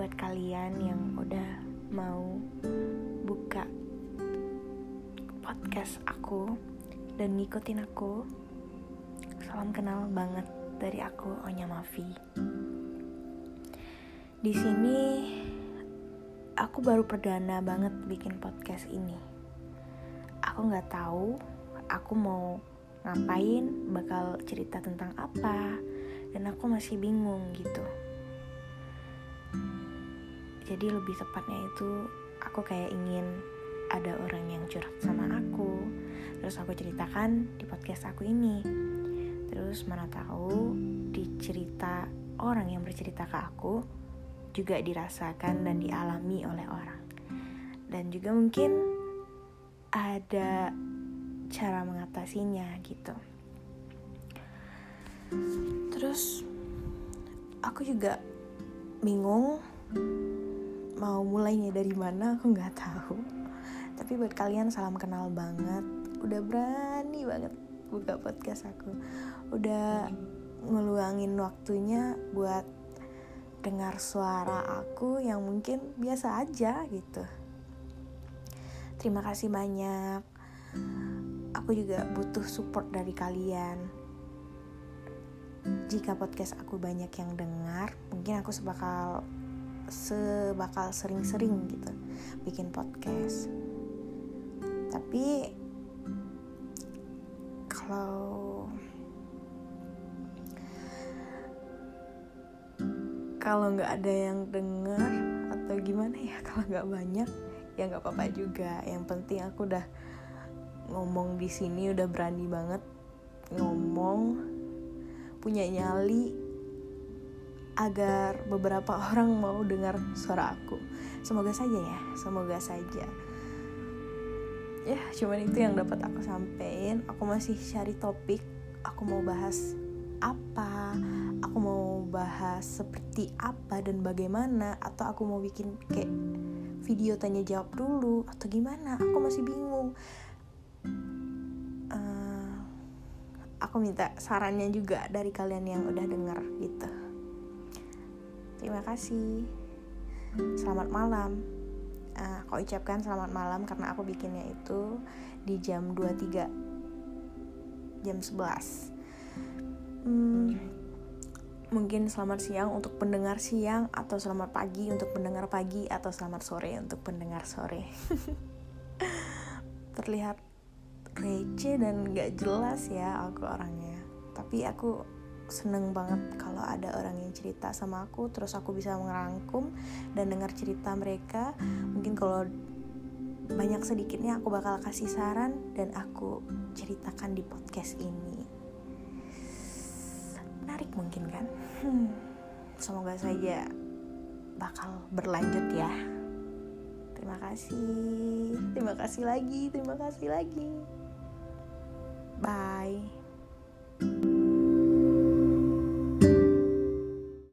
buat kalian yang udah mau buka podcast aku dan ngikutin aku. Salam kenal banget dari aku Onya Mafi. Di sini aku baru perdana banget bikin podcast ini. Aku nggak tahu aku mau ngapain, bakal cerita tentang apa, dan aku masih bingung gitu jadi lebih tepatnya itu aku kayak ingin ada orang yang curhat sama aku. Terus aku ceritakan di podcast aku ini. Terus mana tahu di cerita orang yang bercerita ke aku juga dirasakan dan dialami oleh orang. Dan juga mungkin ada cara mengatasinya gitu. Terus aku juga bingung. Mau mulainya dari mana aku nggak tahu. Tapi buat kalian salam kenal banget. Udah berani banget buka podcast aku. Udah ngeluangin waktunya buat dengar suara aku yang mungkin biasa aja gitu. Terima kasih banyak. Aku juga butuh support dari kalian jika podcast aku banyak yang dengar mungkin aku sebakal sebakal sering-sering gitu bikin podcast. Tapi kalau kalau nggak ada yang denger atau gimana ya kalau nggak banyak ya nggak apa-apa juga. Yang penting aku udah ngomong di sini udah berani banget ngomong punya nyali agar beberapa orang mau dengar suara aku. Semoga saja ya, semoga saja. Ya, cuman itu yang dapat aku sampein. Aku masih cari topik. Aku mau bahas apa? Aku mau bahas seperti apa dan bagaimana? Atau aku mau bikin kayak video tanya jawab dulu atau gimana? Aku masih bingung. Aku minta sarannya juga dari kalian yang udah denger gitu. Terima kasih. Selamat malam. Uh, aku ucapkan selamat malam karena aku bikinnya itu di jam 23 jam 11. Hmm, mungkin selamat siang untuk pendengar siang atau selamat pagi untuk pendengar pagi atau selamat sore untuk pendengar sore. Terlihat receh dan gak jelas ya aku orangnya. Tapi aku seneng banget kalau ada orang yang cerita sama aku terus aku bisa merangkum dan dengar cerita mereka. Mungkin kalau banyak sedikitnya aku bakal kasih saran dan aku ceritakan di podcast ini. Menarik mungkin kan? Hmm, semoga saja bakal berlanjut ya terima kasih. Terima kasih lagi terima kasih lagi. Bye